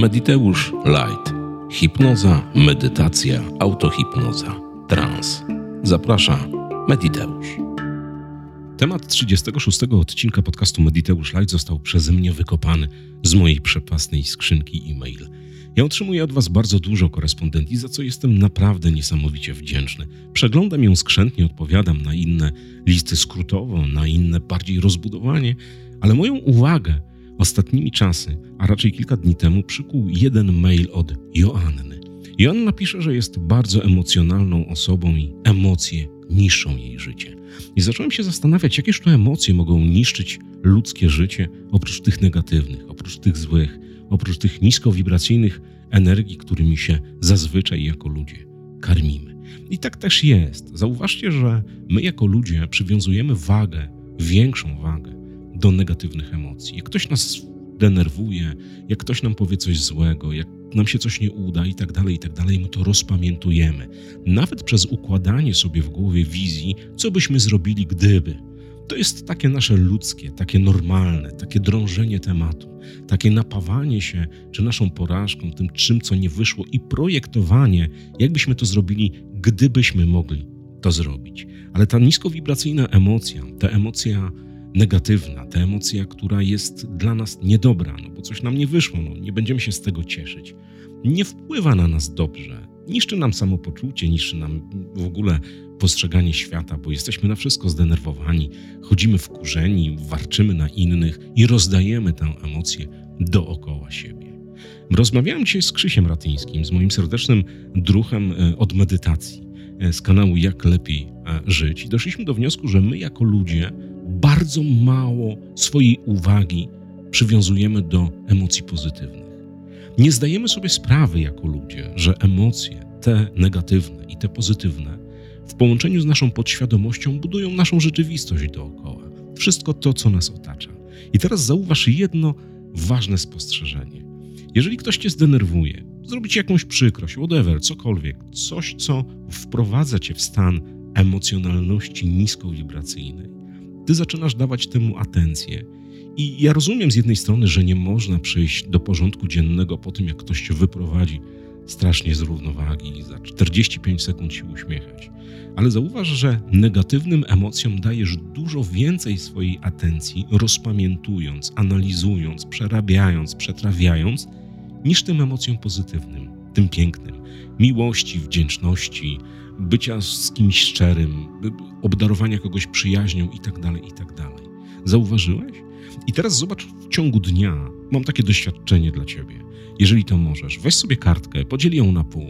Mediteusz Light. Hipnoza, medytacja, autohipnoza, trans. Zaprasza Mediteusz. Temat 36 odcinka podcastu Mediteusz Light został przeze mnie wykopany z mojej przepasnej skrzynki e-mail. Ja otrzymuję od Was bardzo dużo korespondencji, za co jestem naprawdę niesamowicie wdzięczny. Przeglądam ją skrzętnie, odpowiadam na inne listy skrótowo, na inne bardziej rozbudowanie, ale moją uwagę ostatnimi czasy, a raczej kilka dni temu, przykuł jeden mail od Joanny. Joanna pisze, że jest bardzo emocjonalną osobą i emocje niszczą jej życie. I zacząłem się zastanawiać, jakież to emocje mogą niszczyć ludzkie życie, oprócz tych negatywnych, oprócz tych złych, oprócz tych niskowibracyjnych energii, którymi się zazwyczaj jako ludzie karmimy. I tak też jest. Zauważcie, że my jako ludzie przywiązujemy wagę, większą wagę do negatywnych emocji. Jak ktoś nas denerwuje, jak ktoś nam powie coś złego, jak nam się coś nie uda i tak dalej, i tak dalej, my to rozpamiętujemy. Nawet przez układanie sobie w głowie wizji, co byśmy zrobili, gdyby. To jest takie nasze ludzkie, takie normalne, takie drążenie tematu, takie napawanie się czy naszą porażką, tym czym, co nie wyszło i projektowanie, jakbyśmy to zrobili, gdybyśmy mogli to zrobić. Ale ta niskowibracyjna emocja, ta emocja negatywna, ta emocja, która jest dla nas niedobra, no bo coś nam nie wyszło, no nie będziemy się z tego cieszyć, nie wpływa na nas dobrze, niszczy nam samopoczucie, niszczy nam w ogóle postrzeganie świata, bo jesteśmy na wszystko zdenerwowani, chodzimy wkurzeni, warczymy na innych i rozdajemy tę emocję dookoła siebie. Rozmawiałem dzisiaj z Krzysiem Ratyńskim, z moim serdecznym druhem e, od medytacji e, z kanału Jak Lepiej e, Żyć i doszliśmy do wniosku, że my jako ludzie bardzo mało swojej uwagi przywiązujemy do emocji pozytywnych. Nie zdajemy sobie sprawy jako ludzie, że emocje, te negatywne i te pozytywne, w połączeniu z naszą podświadomością budują naszą rzeczywistość dookoła. Wszystko to, co nas otacza. I teraz zauważ jedno ważne spostrzeżenie. Jeżeli ktoś cię zdenerwuje, zrobi ci jakąś przykrość, whatever, cokolwiek, coś, co wprowadza cię w stan emocjonalności niskowibracyjnej, ty zaczynasz dawać temu atencję. I ja rozumiem z jednej strony, że nie można przyjść do porządku dziennego po tym, jak ktoś cię wyprowadzi strasznie z równowagi za 45 sekund się uśmiechać. Ale zauważ, że negatywnym emocjom dajesz dużo więcej swojej atencji, rozpamiętując, analizując, przerabiając, przetrawiając, niż tym emocjom pozytywnym, tym pięknym, miłości, wdzięczności, bycia z kimś szczerym, obdarowania kogoś przyjaźnią itd., tak itd. Tak Zauważyłeś? I teraz zobacz w ciągu dnia, mam takie doświadczenie dla ciebie. Jeżeli to możesz, weź sobie kartkę, podziel ją na pół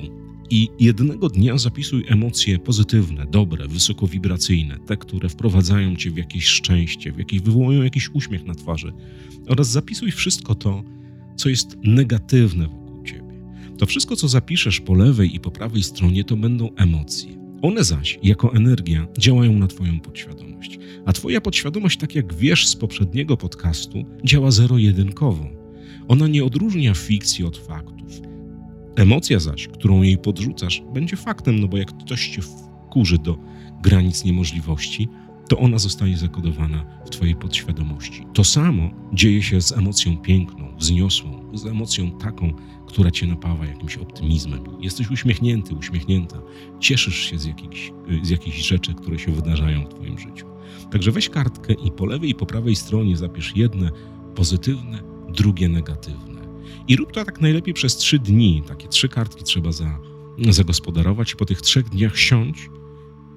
i jednego dnia zapisuj emocje pozytywne, dobre, wysokowibracyjne, te, które wprowadzają cię w jakieś szczęście, w jakieś wywołują jakiś uśmiech na twarzy oraz zapisuj wszystko to, co jest negatywne to wszystko, co zapiszesz po lewej i po prawej stronie, to będą emocje. One zaś, jako energia, działają na Twoją podświadomość. A Twoja podświadomość, tak jak wiesz z poprzedniego podcastu, działa zero-jedynkowo. Ona nie odróżnia fikcji od faktów. Emocja zaś, którą jej podrzucasz, będzie faktem, no bo jak ktoś cię wkurzy do granic niemożliwości, to ona zostaje zakodowana w Twojej podświadomości. To samo dzieje się z emocją piękną, wzniosłą, z emocją taką, która cię napawa jakimś optymizmem. Jesteś uśmiechnięty, uśmiechnięta, cieszysz się z jakichś, z jakichś rzeczy, które się wydarzają w Twoim życiu. Także weź kartkę i po lewej i po prawej stronie zapisz jedne pozytywne, drugie negatywne. I rób to tak najlepiej przez trzy dni. Takie trzy kartki trzeba za, zagospodarować i po tych trzech dniach siądź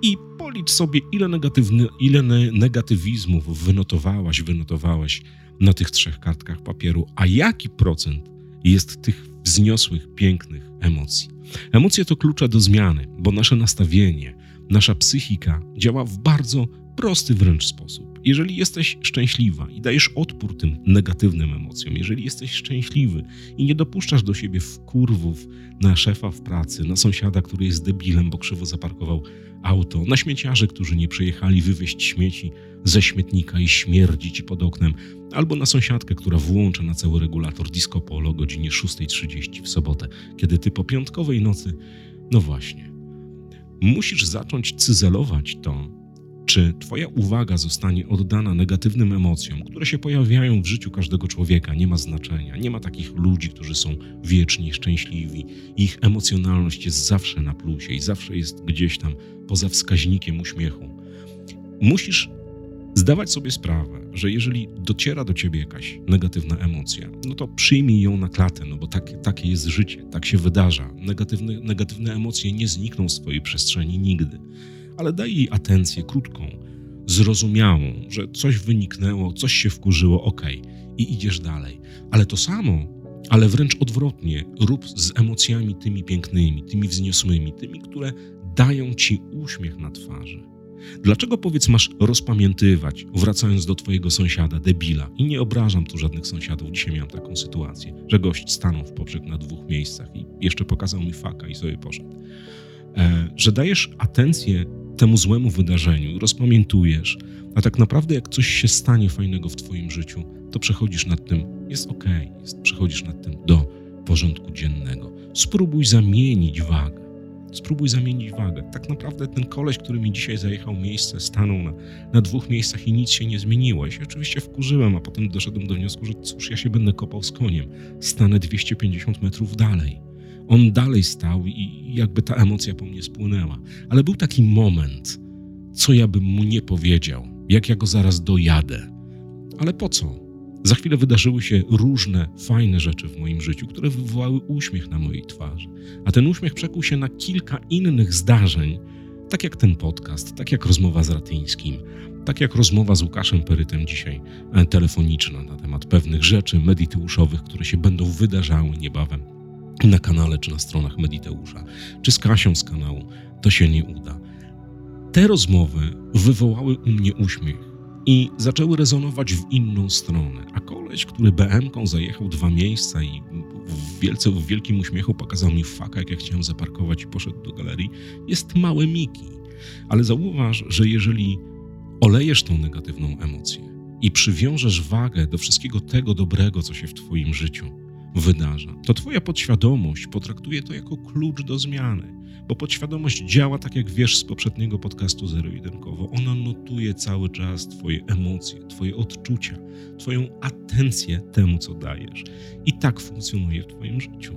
i policz sobie, ile, negatywny, ile negatywizmów wynotowałaś, wynotowałeś na tych trzech kartkach papieru, a jaki procent jest tych wzniosłych, pięknych emocji. Emocje to klucze do zmiany, bo nasze nastawienie, nasza psychika działa w bardzo prosty wręcz sposób. Jeżeli jesteś szczęśliwa i dajesz odpór tym negatywnym emocjom, jeżeli jesteś szczęśliwy i nie dopuszczasz do siebie wkurwów na szefa w pracy, na sąsiada, który jest debilem, bo krzywo zaparkował auto, na śmieciarzy, którzy nie przyjechali wywieźć śmieci ze śmietnika i śmierdzi ci pod oknem, albo na sąsiadkę, która włącza na cały regulator disco polo o godzinie 6.30 w sobotę, kiedy ty po piątkowej nocy, no właśnie, musisz zacząć cyzelować to, Czy Twoja uwaga zostanie oddana negatywnym emocjom, które się pojawiają w życiu każdego człowieka, nie ma znaczenia. Nie ma takich ludzi, którzy są wieczni, szczęśliwi. Ich emocjonalność jest zawsze na plusie i zawsze jest gdzieś tam poza wskaźnikiem uśmiechu. Musisz zdawać sobie sprawę, że jeżeli dociera do ciebie jakaś negatywna emocja, no to przyjmij ją na klatę, no bo tak, takie jest życie, tak się wydarza. Negatywne, negatywne emocje nie znikną z twojej przestrzeni nigdy, ale daj jej atencję krótką, zrozumiałą, że coś wyniknęło, coś się wkurzyło, ok, i idziesz dalej. Ale to samo, ale wręcz odwrotnie, rób z emocjami tymi pięknymi, tymi wzniosłymi, tymi, które dają ci uśmiech na twarzy Dlaczego powiedz masz rozpamiętywać, wracając do twojego sąsiada, debila? I nie obrażam tu żadnych sąsiadów. Dzisiaj miałem taką sytuację, że gość stanął w poprzek na dwóch miejscach i jeszcze pokazał mi faka i sobie poszedł. E, że dajesz atencję temu złemu wydarzeniu, rozpamiętujesz, a tak naprawdę jak coś się stanie fajnego w twoim życiu, to przechodzisz nad tym, jest ok, jest, przechodzisz nad tym do porządku dziennego. Spróbuj zamienić wagę Spróbuj zamienić wagę. Tak naprawdę ten koleś, który mi dzisiaj zajechał miejsce, stanął na, na dwóch miejscach i nic się nie zmieniło. Ja się oczywiście wkurzyłem, a potem doszedłem do wniosku, że cóż, ja się będę kopał z koniem. Stanę 250 metrów dalej. On dalej stał i jakby ta emocja po mnie spłynęła. Ale był taki moment, co ja bym mu nie powiedział, jak ja go zaraz dojadę. Ale po co? Za chwilę wydarzyły się różne fajne rzeczy w moim życiu, które wywołały uśmiech na mojej twarzy. A ten uśmiech przekuł się na kilka innych zdarzeń, tak jak ten podcast, tak jak rozmowa z Ratyńskim, tak jak rozmowa z Łukaszem Perytem dzisiaj e, telefoniczna na temat pewnych rzeczy mediteuszowych, które się będą wydarzały niebawem na kanale czy na stronach Mediteusza, czy z Kasią z kanału, to się nie uda. Te rozmowy wywołały u mnie uśmiech i zaczęły rezonować w inną stronę. A koleś, który BM-ką zajechał dwa miejsca i w, wielce, w wielkim uśmiechu pokazał mi faka, jak ja chciałem zaparkować i poszedł do galerii, jest małe Miki. Ale zauważ, że jeżeli olejesz tą negatywną emocję i przywiążesz wagę do wszystkiego tego dobrego, co się w Twoim życiu wydarza, to Twoja podświadomość potraktuje to jako klucz do zmiany bo podświadomość działa tak jak wiesz z poprzedniego podcastu zero-jedynkowo. Ona notuje cały czas Twoje emocje, Twoje odczucia, Twoją atencję temu, co dajesz. I tak funkcjonuje w Twoim życiu.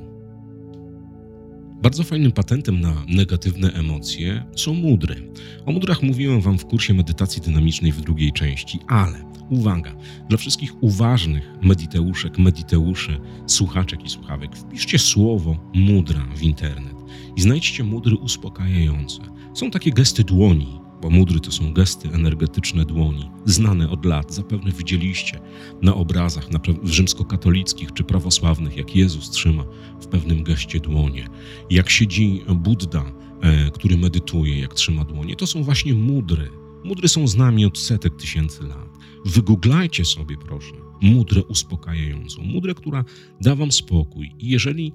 Bardzo fajnym patentem na negatywne emocje są mudry. O mudrach mówiłem Wam w kursie medytacji dynamicznej w drugiej części, ale uwaga, dla wszystkich uważnych mediteuszek, mediteuszy, słuchaczek i słuchawek, wpiszcie słowo mudra w internet i znajdźcie mudry uspokajające. Są takie gesty dłoni, bo mudry to są gesty energetyczne dłoni, znane od lat. Zapewne widzieliście na obrazach na rzymskokatolickich czy prawosławnych, jak Jezus trzyma w pewnym geście dłonie. Jak siedzi Buddha, e, który medytuje, jak trzyma dłonie. To są właśnie mudry. Mudry są z nami od setek tysięcy lat. Wygooglajcie sobie, proszę, mudrę uspokajającą, mudrę, która da wam spokój. I jeżeli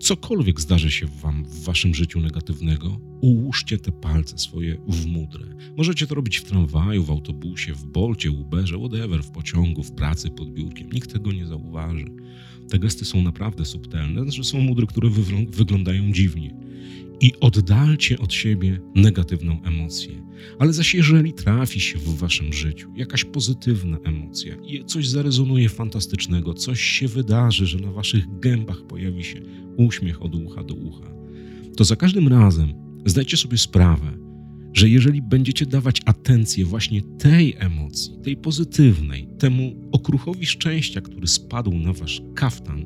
cokolwiek zdarzy się wam w waszym życiu negatywnego, ułóżcie te palce swoje w mudrę. Możecie to robić w tramwaju, w autobusie, w bolcie, Uberze, whatever, w pociągu, w pracy pod biurkiem. Nikt tego nie zauważy. Te gesty są naprawdę subtelne, znaczy są mudry, które wyglądają dziwnie. I oddalcie od siebie negatywną emocję. Ale zaś jeżeli trafi się w waszym życiu jakaś pozytywna emocja i coś zarezonuje fantastycznego, coś się wydarzy, że na waszych gębach pojawi się uśmiech od ucha do ucha, to za każdym razem zdajcie sobie sprawę, że jeżeli będziecie dawać atencję właśnie tej emocji, tej pozytywnej, temu okruchowi szczęścia, który spadł na wasz kaftan,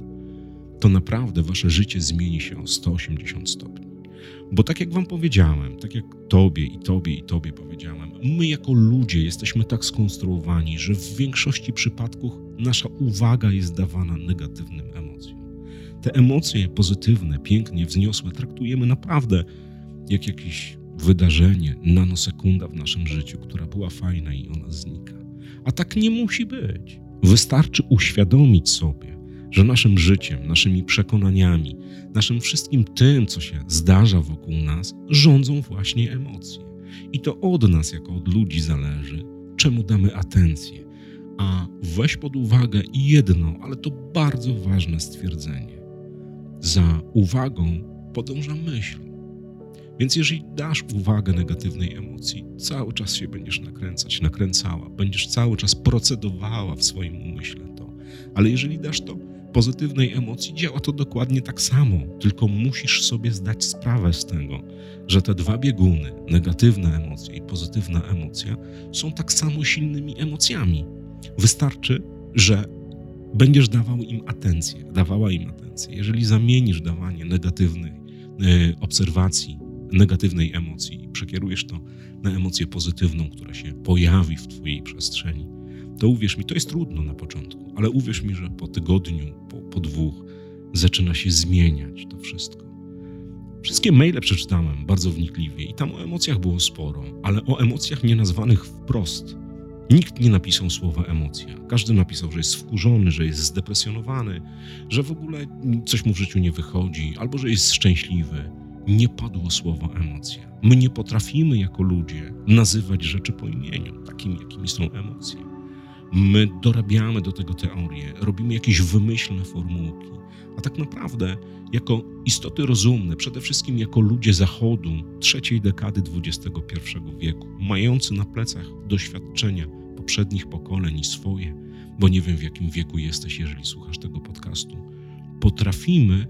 to naprawdę wasze życie zmieni się o 180 stopni. Bo tak jak Wam powiedziałem, tak jak Tobie i Tobie i Tobie powiedziałem, my jako ludzie jesteśmy tak skonstruowani, że w większości przypadków nasza uwaga jest dawana negatywnym emocjom. Te emocje pozytywne, pięknie, wzniosłe traktujemy naprawdę jak jakieś wydarzenie, nanosekunda w naszym życiu, która była fajna i ona znika. A tak nie musi być. Wystarczy uświadomić sobie, że naszym życiem, naszymi przekonaniami, naszym wszystkim tym, co się zdarza wokół nas, rządzą właśnie emocje. I to od nas, jako od ludzi, zależy, czemu damy atencję. A weź pod uwagę jedno, ale to bardzo ważne stwierdzenie. Za uwagą podąża myśl. Więc jeżeli dasz uwagę negatywnej emocji, cały czas się będziesz nakręcać, nakręcała, będziesz cały czas procedowała w swoim umyśle to. Ale jeżeli dasz to pozytywnej emocji, działa to dokładnie tak samo, tylko musisz sobie zdać sprawę z tego, że te dwa bieguny, negatywna emocja i pozytywna emocja, są tak samo silnymi emocjami. Wystarczy, że będziesz dawał im atencję, dawała im atencję. Jeżeli zamienisz dawanie negatywnej e, obserwacji, negatywnej emocji i przekierujesz to na emocję pozytywną, która się pojawi w Twojej przestrzeni, to uwierz mi, to jest trudno na początku, ale uwierz mi, że po tygodniu, po, po dwóch zaczyna się zmieniać to wszystko. Wszystkie maile przeczytałem bardzo wnikliwie i tam o emocjach było sporo, ale o emocjach nienazwanych wprost. Nikt nie napisał słowa emocja. Każdy napisał, że jest wkurzony, że jest zdepresjonowany, że w ogóle coś mu w życiu nie wychodzi, albo że jest szczęśliwy. Nie padło słowo emocja. My nie potrafimy jako ludzie nazywać rzeczy po imieniu, takimi, jakimi są emocje. My dorabiamy do tego teorię, robimy jakieś wymyślne formułki, a tak naprawdę jako istoty rozumne, przede wszystkim jako ludzie Zachodu trzeciej dekady XXI wieku, mający na plecach doświadczenia poprzednich pokoleń i swoje, bo nie wiem w jakim wieku jesteś, jeżeli słuchasz tego podcastu, potrafimy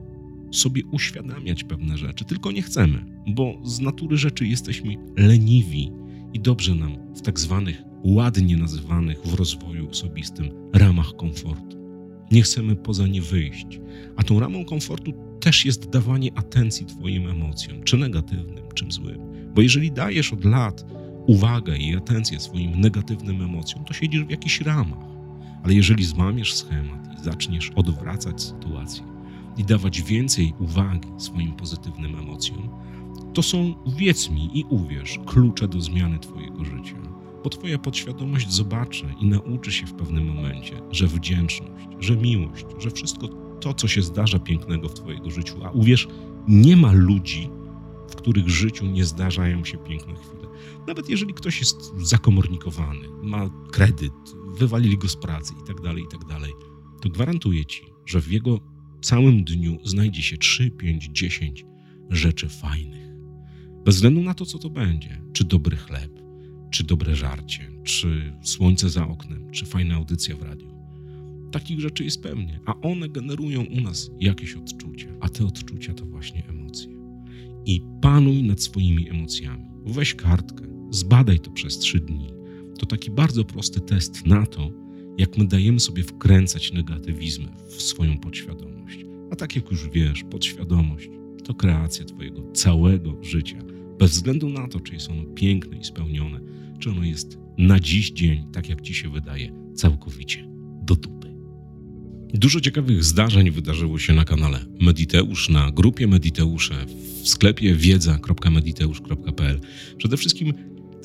sobie uświadamiać pewne rzeczy, tylko nie chcemy, bo z natury rzeczy jesteśmy leniwi i dobrze nam w tak zwanych ładnie nazywanych w rozwoju osobistym ramach komfortu. Nie chcemy poza nie wyjść, a tą ramą komfortu też jest dawanie atencji Twoim emocjom, czy negatywnym, czy złym. Bo jeżeli dajesz od lat uwagę i atencję swoim negatywnym emocjom, to siedzisz w jakichś ramach. Ale jeżeli złamiesz schemat i zaczniesz odwracać sytuację i dawać więcej uwagi swoim pozytywnym emocjom, to są, wiedz mi i uwierz, klucze do zmiany Twojego życia. Bo Twoja podświadomość zobaczy i nauczy się w pewnym momencie, że wdzięczność, że miłość, że wszystko to, co się zdarza pięknego w Twojego życiu, a uwierz, nie ma ludzi, w których życiu nie zdarzają się piękne chwile. Nawet jeżeli ktoś jest zakomornikowany, ma kredyt, wywalili go z pracy i tak dalej, i tak to gwarantuję Ci, że w jego całym dniu znajdzie się 3, 5, 10 rzeczy fajnych. Bez względu na to, co to będzie, czy dobry chleb, czy dobre żarcie, czy słońce za oknem, czy fajna audycja w radiu. Takich rzeczy jest pewnie, a one generują u nas jakieś odczucia, a te odczucia to właśnie emocje. I panuj nad swoimi emocjami. Weź kartkę, zbadaj to przez trzy dni. To taki bardzo prosty test na to, jak my dajemy sobie wkręcać negatywizmy w swoją podświadomość. A tak jak już wiesz, podświadomość to kreacja Twojego całego życia, bez względu na to, czy jest ono piękne i spełnione, czy ono jest na dziś dzień, tak jak Ci się wydaje, całkowicie do dupy. Dużo ciekawych zdarzeń wydarzyło się na kanale Mediteusz, na grupie Mediteusze, w sklepie wiedza.mediteusz.pl. Przede wszystkim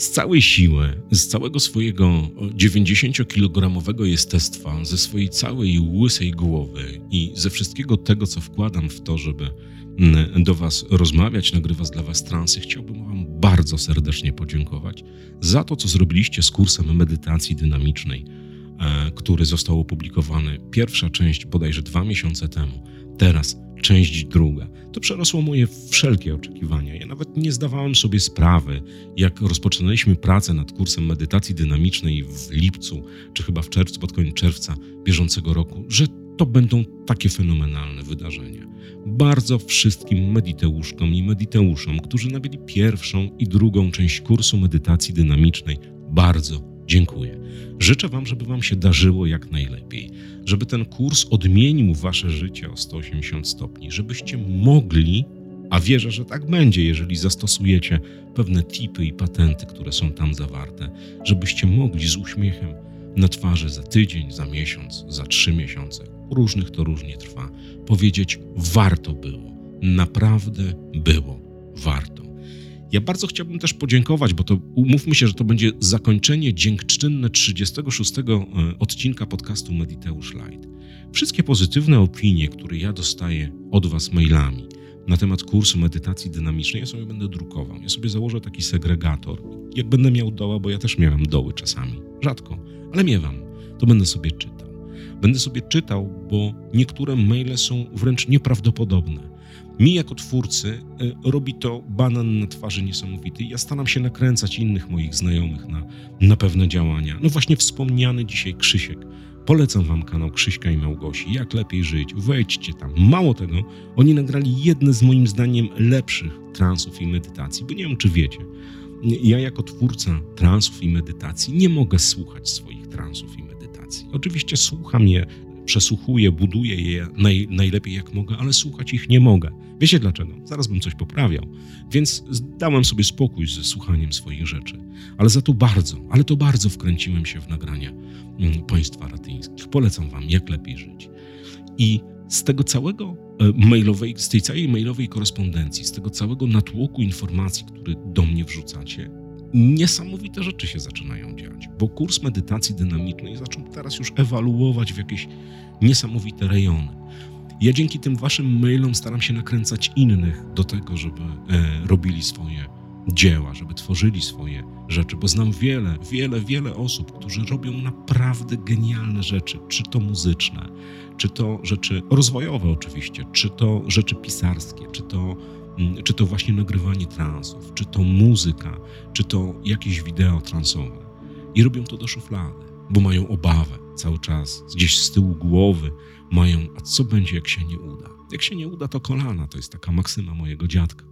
z całej siły, z całego swojego 90-kilogramowego jestestwa, ze swojej całej łysej głowy i ze wszystkiego tego, co wkładam w to, żeby mm, do Was rozmawiać, nagrywać dla Was transy, chciałbym Wam bardzo serdecznie podziękować za to, co zrobiliście z kursem medytacji dynamicznej, e, który został opublikowany. Pierwsza część bodajże dwa miesiące temu. Teraz część druga. To przerosło moje wszelkie oczekiwania. Ja nawet nie zdawałem sobie sprawy, jak rozpoczynaliśmy pracę nad kursem medytacji dynamicznej w lipcu, czy chyba w czerwcu, pod koniec czerwca bieżącego roku, że to będą takie fenomenalne wydarzenia. Bardzo wszystkim mediteuszkom i mediteuszom, którzy nabyli pierwszą i drugą część kursu medytacji dynamicznej, bardzo dziękuję. Życzę Wam, żeby Wam się darzyło jak najlepiej, żeby ten kurs odmienił Wasze życie o 180 stopni, żebyście mogli, a wierzę, że tak będzie, jeżeli zastosujecie pewne tipy i patenty, które są tam zawarte, żebyście mogli z uśmiechem na twarzy za tydzień, za miesiąc, za trzy miesiące, różnych to różnie trwa, powiedzieć: warto było, naprawdę było warto. Ja bardzo chciałbym też podziękować, bo to umówmy się, że to będzie zakończenie dziękczynne 36 e, odcinka podcastu Mediteusz Light. Wszystkie pozytywne opinie, które ja dostaję od Was mailami na temat kursu medytacji dynamicznej, ja sobie będę drukował. Ja sobie założę taki segregator. Jak będę miał doła, bo ja też miałem doły czasami, rzadko, ale miewam, to będę sobie czytał. Będę sobie czytał, bo niektóre maile są wręcz nieprawdopodobne. Mi jako twórcy y, robi to banan na twarzy niesamowity. Ja staram się nakręcać innych moich znajomych na, na pewne działania. No właśnie wspomniany dzisiaj Krzysiek. Polecam wam kanał Krzyśka i Małgosi. Jak lepiej żyć? Wejdźcie tam. Mało tego, oni nagrali jedne z moim zdaniem lepszych transów i medytacji, bo nie wiem, czy wiecie. Ja jako twórca transów i medytacji nie mogę słuchać swoich transów i medytacji. Oczywiście słucham je przesłuchuję, buduję je naj, najlepiej jak mogę, ale słuchać ich nie mogę. Wiecie dlaczego? Zaraz bym coś poprawiał. Więc dałem sobie spokój ze słuchaniem swoich rzeczy. Ale za to bardzo, ale to bardzo wkręciłem się w nagrania mm, państwa ratyńskich. Polecam wam, jak lepiej żyć. I z tego całego e, mailowej, z tej całej mailowej korespondencji, z tego całego natłoku informacji, który do mnie wrzucacie, niesamowite rzeczy się zaczynają dziać, kurs medytacji dynamicznej zaczął teraz już ewaluować w jakieś niesamowite rejony. Ja dzięki tym waszym mailom staram się nakręcać innych do tego, żeby e, robili swoje dzieła, żeby tworzyli swoje rzeczy, bo znam wiele, wiele, wiele osób, którzy robią naprawdę genialne rzeczy, czy to muzyczne, czy to rzeczy rozwojowe oczywiście, czy to rzeczy pisarskie, czy to Mm, czy to właśnie nagrywanie transów, czy to muzyka, czy to jakieś wideo transowe. I robią to do szuflady, bo mają obawę cały czas, gdzieś z tyłu głowy mają, a co będzie, jak się nie uda? Jak się nie uda, to kolana. To jest taka maksyma mojego dziadka,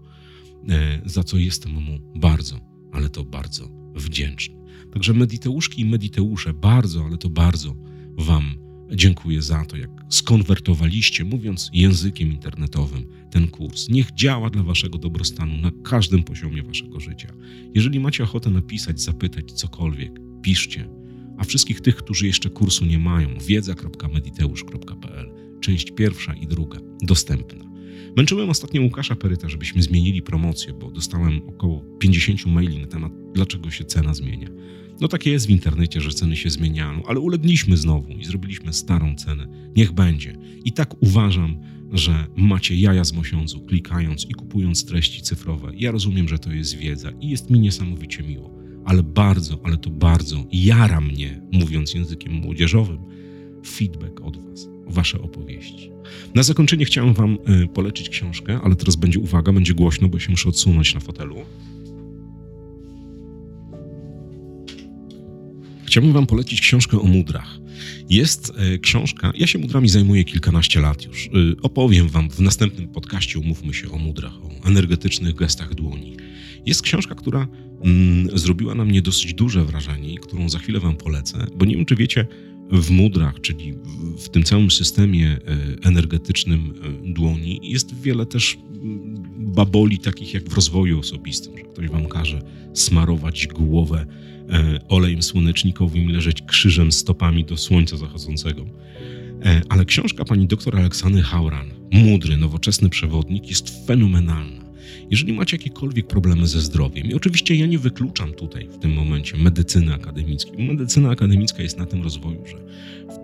e, za co jestem mu bardzo, ale to bardzo wdzięczny. Także mediteuszki i mediteusze, bardzo, ale to bardzo Wam Dziękuję za to, jak skonwertowaliście, mówiąc językiem internetowym, ten kurs. Niech działa dla Waszego dobrostanu na każdym poziomie Waszego życia. Jeżeli macie ochotę napisać, zapytać cokolwiek, piszcie. A wszystkich tych, którzy jeszcze kursu nie mają, wiedza.mediteusz.pl, część pierwsza i druga, dostępna. Męczyłem ostatnio Łukasza Peryta, żebyśmy zmienili promocję, bo dostałem około 50 maili na temat, dlaczego się cena zmienia. No takie jest w internecie, że ceny się zmieniają, ale ulegliśmy znowu i zrobiliśmy starą cenę. Niech będzie. I tak uważam, że macie jaja z mosiądzu, klikając i kupując treści cyfrowe. Ja rozumiem, że to jest wiedza i jest mi niesamowicie miło, ale bardzo, ale to bardzo jara mnie, mówiąc językiem młodzieżowym, feedback od Was, Wasze opowieści. Na zakończenie chciałem Wam y, polecić książkę, ale teraz będzie uwaga, będzie głośno, bo się muszę odsunąć na fotelu. Chciałbym Wam polecić książkę o mudrach. Jest e, książka, ja się mudrami zajmuję kilkanaście lat już. E, opowiem Wam w następnym podcaście, umówmy się o mudrach, o energetycznych gestach dłoni. Jest książka, która mm, zrobiła na mnie dosyć duże wrażenie i którą za chwilę Wam polecę, bo nie wiem, czy wiecie, w mudrach, czyli w, w tym całym systemie e, energetycznym dłoni, jest wiele też mm, baboli, takich jak w rozwoju osobistym, że ktoś Wam każe smarować głowę E, olejem słonecznikowym leżeć krzyżem stopami do słońca zachodzącego. E, ale książka pani dr Aleksandry Hauran, mądry, nowoczesny przewodnik, jest fenomenalna. Jeżeli macie jakiekolwiek problemy ze zdrowiem, i oczywiście ja nie wykluczam tutaj w tym momencie medycyny akademickiej, bo medycyna akademicka jest na tym rozwoju, że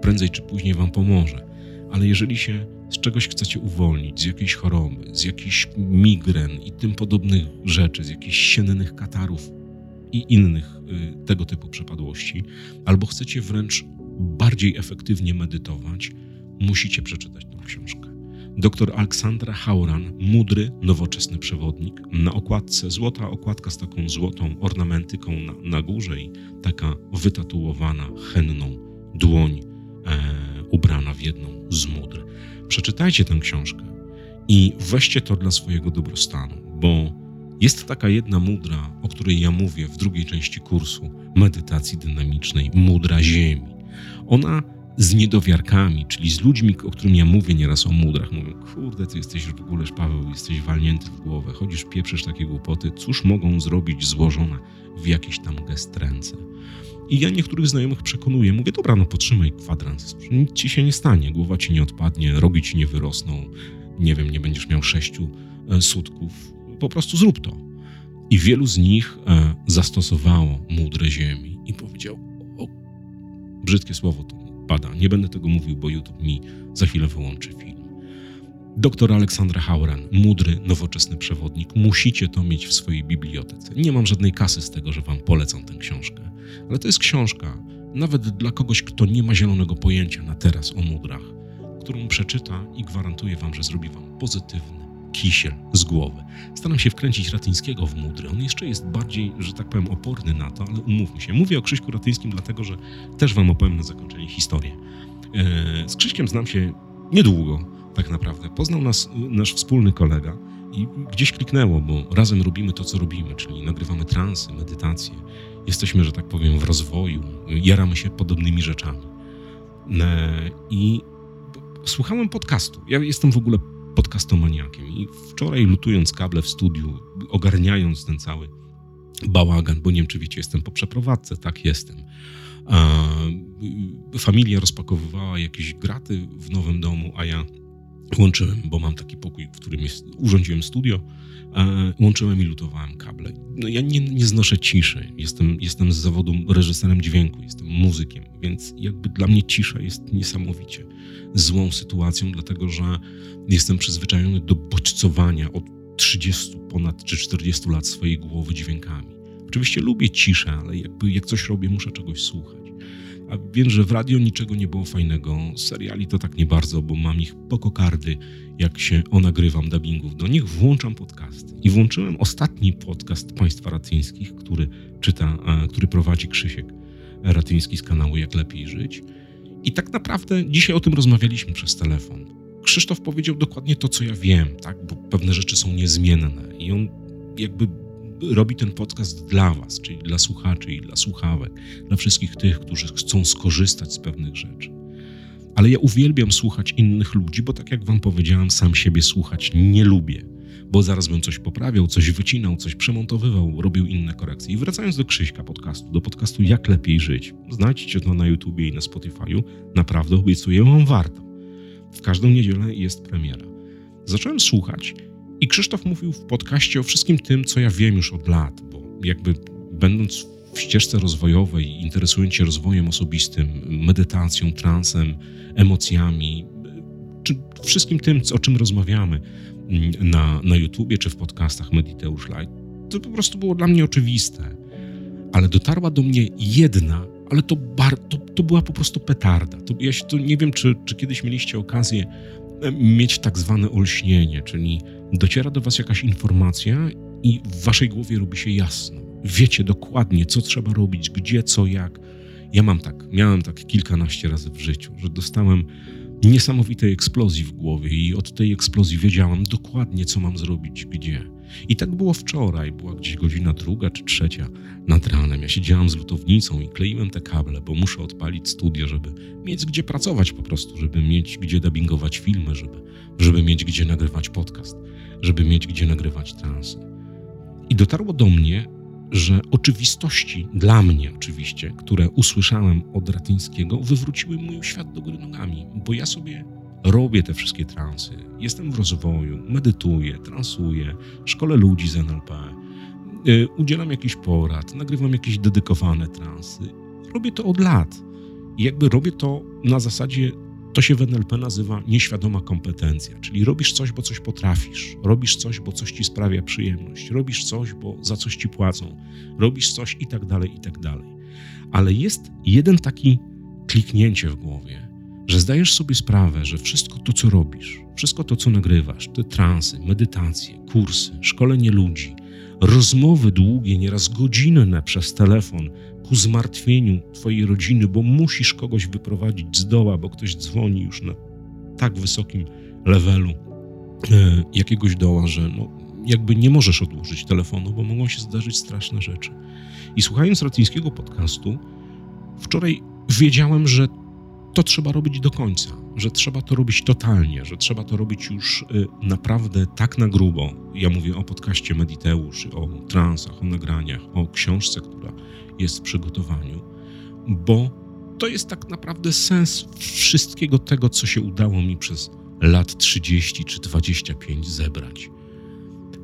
prędzej czy później wam pomoże, ale jeżeli się z czegoś chcecie uwolnić, z jakiejś choroby, z jakichś migren i tym podobnych rzeczy, z jakichś siennych katarów, i innych y, tego typu przypadłości, albo chcecie wręcz bardziej efektywnie medytować, musicie przeczytać tę książkę. Dr Aleksandra Hauran, mądry, nowoczesny przewodnik. Na okładce złota okładka z taką złotą ornamentyką na, na górze i taka wytatuowana, henną dłoń e, ubrana w jedną z mudr. Przeczytajcie tę książkę i weźcie to dla swojego dobrostanu, bo jest taka jedna mudra, o której ja mówię w drugiej części kursu medytacji dynamicznej, mudra Ziemi. Ona z niedowiarkami, czyli z ludźmi, o którym ja mówię nieraz o mudrach, mówią, kurde, ty jesteś w ogóle, Paweł, jesteś walnięty w głowę, chodzisz, pieprzysz takie głupoty, cóż mogą zrobić złożone w jakiś tam gest ręce. I ja niektórych znajomych przekonuję, mówię, dobra, no potrzymaj kwadrans, nic ci się nie stanie, głowa ci nie odpadnie, rogi ci nie wyrosną, nie wiem, nie będziesz miał sześciu e, sutków, po prostu zrób to. I wielu z nich e, zastosowało mądre ziemi i powiedział, o, brzydkie słowo to pada, nie będę tego mówił, bo YouTube mi za chwilę wyłączy film. Doktor Aleksandra Hauran, mądry, nowoczesny przewodnik, musicie to mieć w swojej bibliotece. Nie mam żadnej kasy z tego, że wam polecam tę książkę, ale to jest książka, nawet dla kogoś, kto nie ma zielonego pojęcia na teraz o mudrach, którą przeczyta i gwarantuję wam, że zrobi wam pozytywny kisiel z głowy. Staram się wkręcić Ratyńskiego w mudry. On jeszcze jest bardziej, że tak powiem, oporny na to, ale umówmy się. Mówię o Krzyśku Ratyńskim dlatego, że też wam opowiem na zakończenie historię. E, z Krzyśkiem znam się niedługo, tak naprawdę. Poznał nas nasz wspólny kolega i gdzieś kliknęło, bo razem robimy to, co robimy, czyli nagrywamy transy, medytacje. Jesteśmy, że tak powiem, w rozwoju, jaramy się podobnymi rzeczami. E, I słuchałem podcastu. Ja jestem w ogóle podcastomaniakiem i wczoraj lutując kable w studiu, ogarniając ten cały bałagan, bo nie wiem, czy wiecie, jestem po przeprowadzce, tak jestem. Familia rozpakowywała jakieś graty w nowym domu, a ja łączyłem, bo mam taki pokój, w którym jest, urządziłem studio, łączyłem i lutowałem kable. No, ja nie, nie znoszę ciszy. Jestem, jestem z zawodu reżyserem dźwięku, jestem muzykiem, więc jakby dla mnie cisza jest niesamowicie złą sytuacją, dlatego że jestem przyzwyczajony do bodźcowania od 30 ponad czy 40 lat swojej głowy dźwiękami. Oczywiście lubię ciszę, ale jakby jak coś robię, muszę czegoś słuchać. A wiem, że w radio niczego nie było fajnego, seriali to tak nie bardzo, bo mam ich po kokardy, jak się onagrywam dubbingów do nich, włączam podcasty. I włączyłem ostatni podcast Państwa Ratyńskich, który czyta, który prowadzi Krzysiek Ratyński z kanału Jak Lepiej Żyć. I tak naprawdę dzisiaj o tym rozmawialiśmy przez telefon. Krzysztof powiedział dokładnie to, co ja wiem, tak? bo pewne rzeczy są niezmienne i on jakby robi ten podcast dla Was, czyli dla słuchaczy i dla słuchawek, dla wszystkich tych, którzy chcą skorzystać z pewnych rzeczy. Ale ja uwielbiam słuchać innych ludzi, bo tak jak Wam powiedziałem, sam siebie słuchać nie lubię, bo zaraz bym coś poprawiał, coś wycinał, coś przemontowywał, robił inne korekcje. I wracając do Krzyśka podcastu, do podcastu Jak lepiej żyć, znajdźcie to na YouTubie i na Spotify'u, naprawdę obiecuję Wam warto. W każdą niedzielę jest premiera. Zacząłem słuchać i Krzysztof mówił w podcaście o wszystkim tym, co ja wiem już od lat, bo jakby będąc w ścieżce rozwojowej, interesując się rozwojem osobistym, medytacją, transem, emocjami, czy wszystkim tym, o czym rozmawiamy na, na YouTubie czy w podcastach Mediteusz Light, to po prostu było dla mnie oczywiste. Ale dotarła do mnie jedna, ale to, bar, to, to była po prostu petarda. To, ja się, to nie wiem, czy, czy kiedyś mieliście okazję mieć tak zwane olśnienie, czyli dociera do Was jakaś informacja i w Waszej głowie robi się jasno. Wiecie dokładnie, co trzeba robić, gdzie, co, jak. Ja mam tak, miałem tak kilkanaście razy w życiu, że dostałem niesamowitej eksplozji w głowie i od tej eksplozji wiedziałam dokładnie, co mam zrobić, gdzie. I tak było wczoraj, była gdzieś godzina druga czy trzecia nad ranem. Ja siedziałam z lutownicą i kleiłem te kable, bo muszę odpalić studio, żeby mieć gdzie pracować po prostu, żeby mieć gdzie dubbingować filmy, żeby, żeby mieć gdzie nagrywać podcast, żeby mieć gdzie nagrywać transy. I dotarło do mnie, że oczywistości, dla mnie oczywiście, które usłyszałem od Ratyńskiego, wywróciły mój świat do góry nogami, bo ja sobie robię te wszystkie transy, jestem w rozwoju, medytuję, transuję, szkole ludzi z NLP, y, udzielam jakichś porad, nagrywam jakieś dedykowane transy. Robię to od lat. I jakby robię to na zasadzie, to się w NLP nazywa nieświadoma kompetencja, czyli robisz coś, bo coś potrafisz, robisz coś, bo coś ci sprawia przyjemność, robisz coś, bo za coś ci płacą, robisz coś i tak dalej, i tak dalej. Ale jest jeden taki kliknięcie w głowie, że zdajesz sobie sprawę, że wszystko to, co robisz, wszystko to, co nagrywasz, te transy, medytacje, kursy, szkolenie ludzi, rozmowy długie, nieraz godzinne przez telefon ku zmartwieniu Twojej rodziny, bo musisz kogoś wyprowadzić z doła, bo ktoś dzwoni już na tak wysokim levelu e, jakiegoś doła, że no, jakby nie możesz odłożyć telefonu, bo mogą się zdarzyć straszne rzeczy. I słuchając ratyńskiego podcastu, wczoraj wiedziałem, że to trzeba robić do końca, że trzeba to robić totalnie, że trzeba to robić już y, naprawdę tak na grubo. Ja mówię o podcaście Mediteusz, o transach, o nagraniach, o książce, która jest w przygotowaniu, bo to jest tak naprawdę sens wszystkiego tego, co się udało mi przez lat 30 czy 25 zebrać.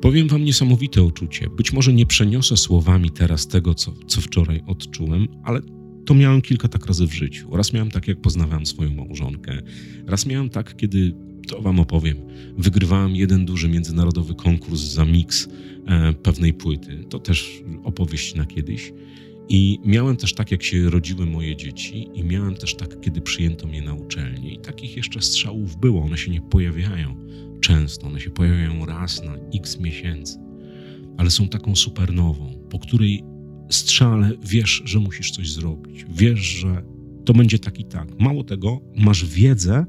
Powiem Wam niesamowite uczucie. Być może nie przeniosę słowami teraz tego, co, co wczoraj odczułem, ale to miałem kilka tak razy w życiu. Raz miałem tak, jak poznawałem swoją małżonkę. Raz miałem tak, kiedy, to wam opowiem, wygrywałem jeden duży międzynarodowy konkurs za miks e, pewnej płyty. To też opowieść na kiedyś. I miałem też tak, jak się rodziły moje dzieci, i miałem też tak, kiedy przyjęto mnie na uczelnię. I takich jeszcze strzałów było. One się nie pojawiają często, one się pojawiają raz na x miesięcy, ale są taką supernową, po której strzale wiesz, że musisz coś zrobić. Wiesz, że to będzie tak i tak. Mało tego, masz wiedzę,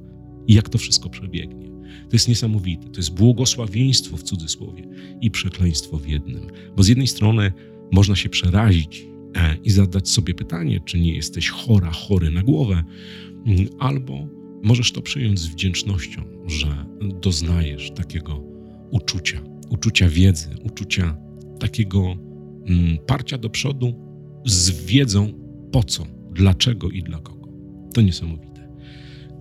jak to wszystko przebiegnie. To jest niesamowite. To jest błogosławieństwo w cudzysłowie i przekleństwo w jednym. Bo z jednej strony można się przerazić e, i zadać sobie pytanie, czy nie jesteś chora, chory na głowę, mm, albo możesz to przyjąć z wdzięcznością, że doznajesz takiego uczucia, uczucia wiedzy, uczucia takiego parcia do przodu z wiedzą po co, dlaczego i dla kogo. To niesamowite.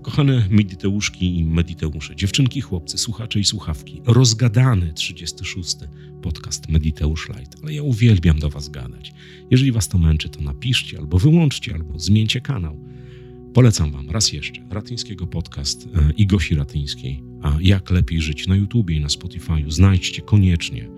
Kochane mediteuszki i mediteusze, dziewczynki, chłopcy, słuchacze i słuchawki, rozgadany 36. podcast Mediteusz Light, ale ja uwielbiam do Was gadać. Jeżeli Was to męczy, to napiszcie albo wyłączcie, albo zmieńcie kanał. Polecam Wam raz jeszcze Ratyńskiego podcast e, i Gosi Ratyńskiej, a jak lepiej żyć na YouTubie i na Spotify'u. Znajdźcie koniecznie.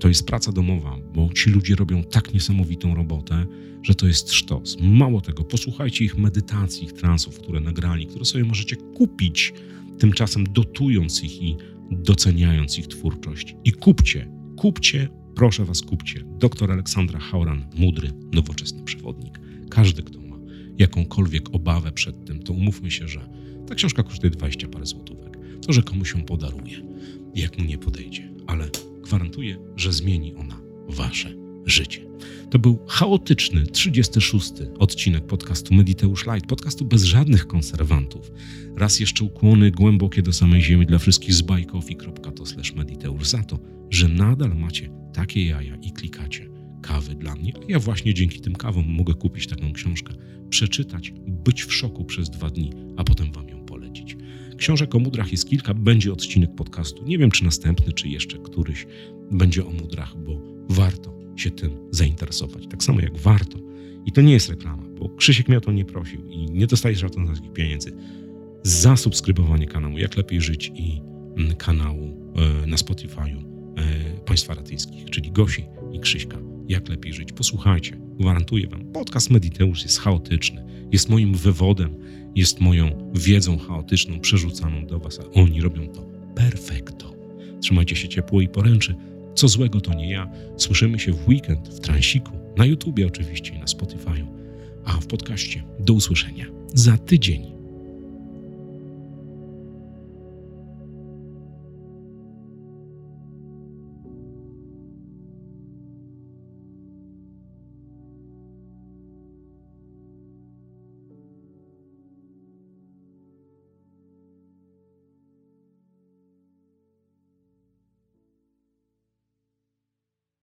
To jest praca domowa, bo ci ludzie robią tak niesamowitą robotę, że to jest sztos. Mało tego, posłuchajcie ich medytacji, ich transów, które nagrali, które sobie możecie kupić, tymczasem dotując ich i doceniając ich twórczość. I kupcie, kupcie, proszę was, kupcie. Doktor Aleksandra Hauran, mądry, nowoczesny przewodnik. Każdy, kto ma jakąkolwiek obawę przed tym, to umówmy się, że ta książka kosztuje 20 parę złotówek. To, że komuś ją podaruje, jak mu nie podejdzie, ale gwarantuję, że zmieni ona wasze życie. To był chaotyczny 36. odcinek podcastu Mediteusz Light, podcastu bez żadnych konserwantów. Raz jeszcze ukłony głębokie do samej ziemi dla wszystkich z bajkofi.to mediteusz za to, że nadal macie takie jaja i klikacie kawy dla mnie. Ja właśnie dzięki tym kawom mogę kupić taką książkę, przeczytać, być w szoku przez dwa dni, a potem wam ją. Książek o mudrach jest kilka, będzie odcinek podcastu. Nie wiem, czy następny, czy jeszcze któryś będzie o mudrach, bo warto się tym zainteresować. Tak samo jak warto. I to nie jest reklama, bo Krzysiek mnie o to nie prosił i nie dostajesz żadnych takich pieniędzy. Za subskrybowanie kanału Jak Lepiej Żyć i mm, kanału e, na Spotify'u e, Państwa Ratyńskich, czyli Gosi i Krzyśka. Jak Lepiej Żyć. Posłuchajcie, gwarantuję Wam. Podcast Mediteusz jest chaotyczny, jest moim wywodem, jest moją wiedzą chaotyczną przerzucaną do Was, a oni robią to perfekto. Trzymajcie się ciepło i poręczy. Co złego to nie ja. Słyszymy się w weekend w Transiku, na YouTubie oczywiście i na Spotify'u, a w podcaście do usłyszenia za tydzień.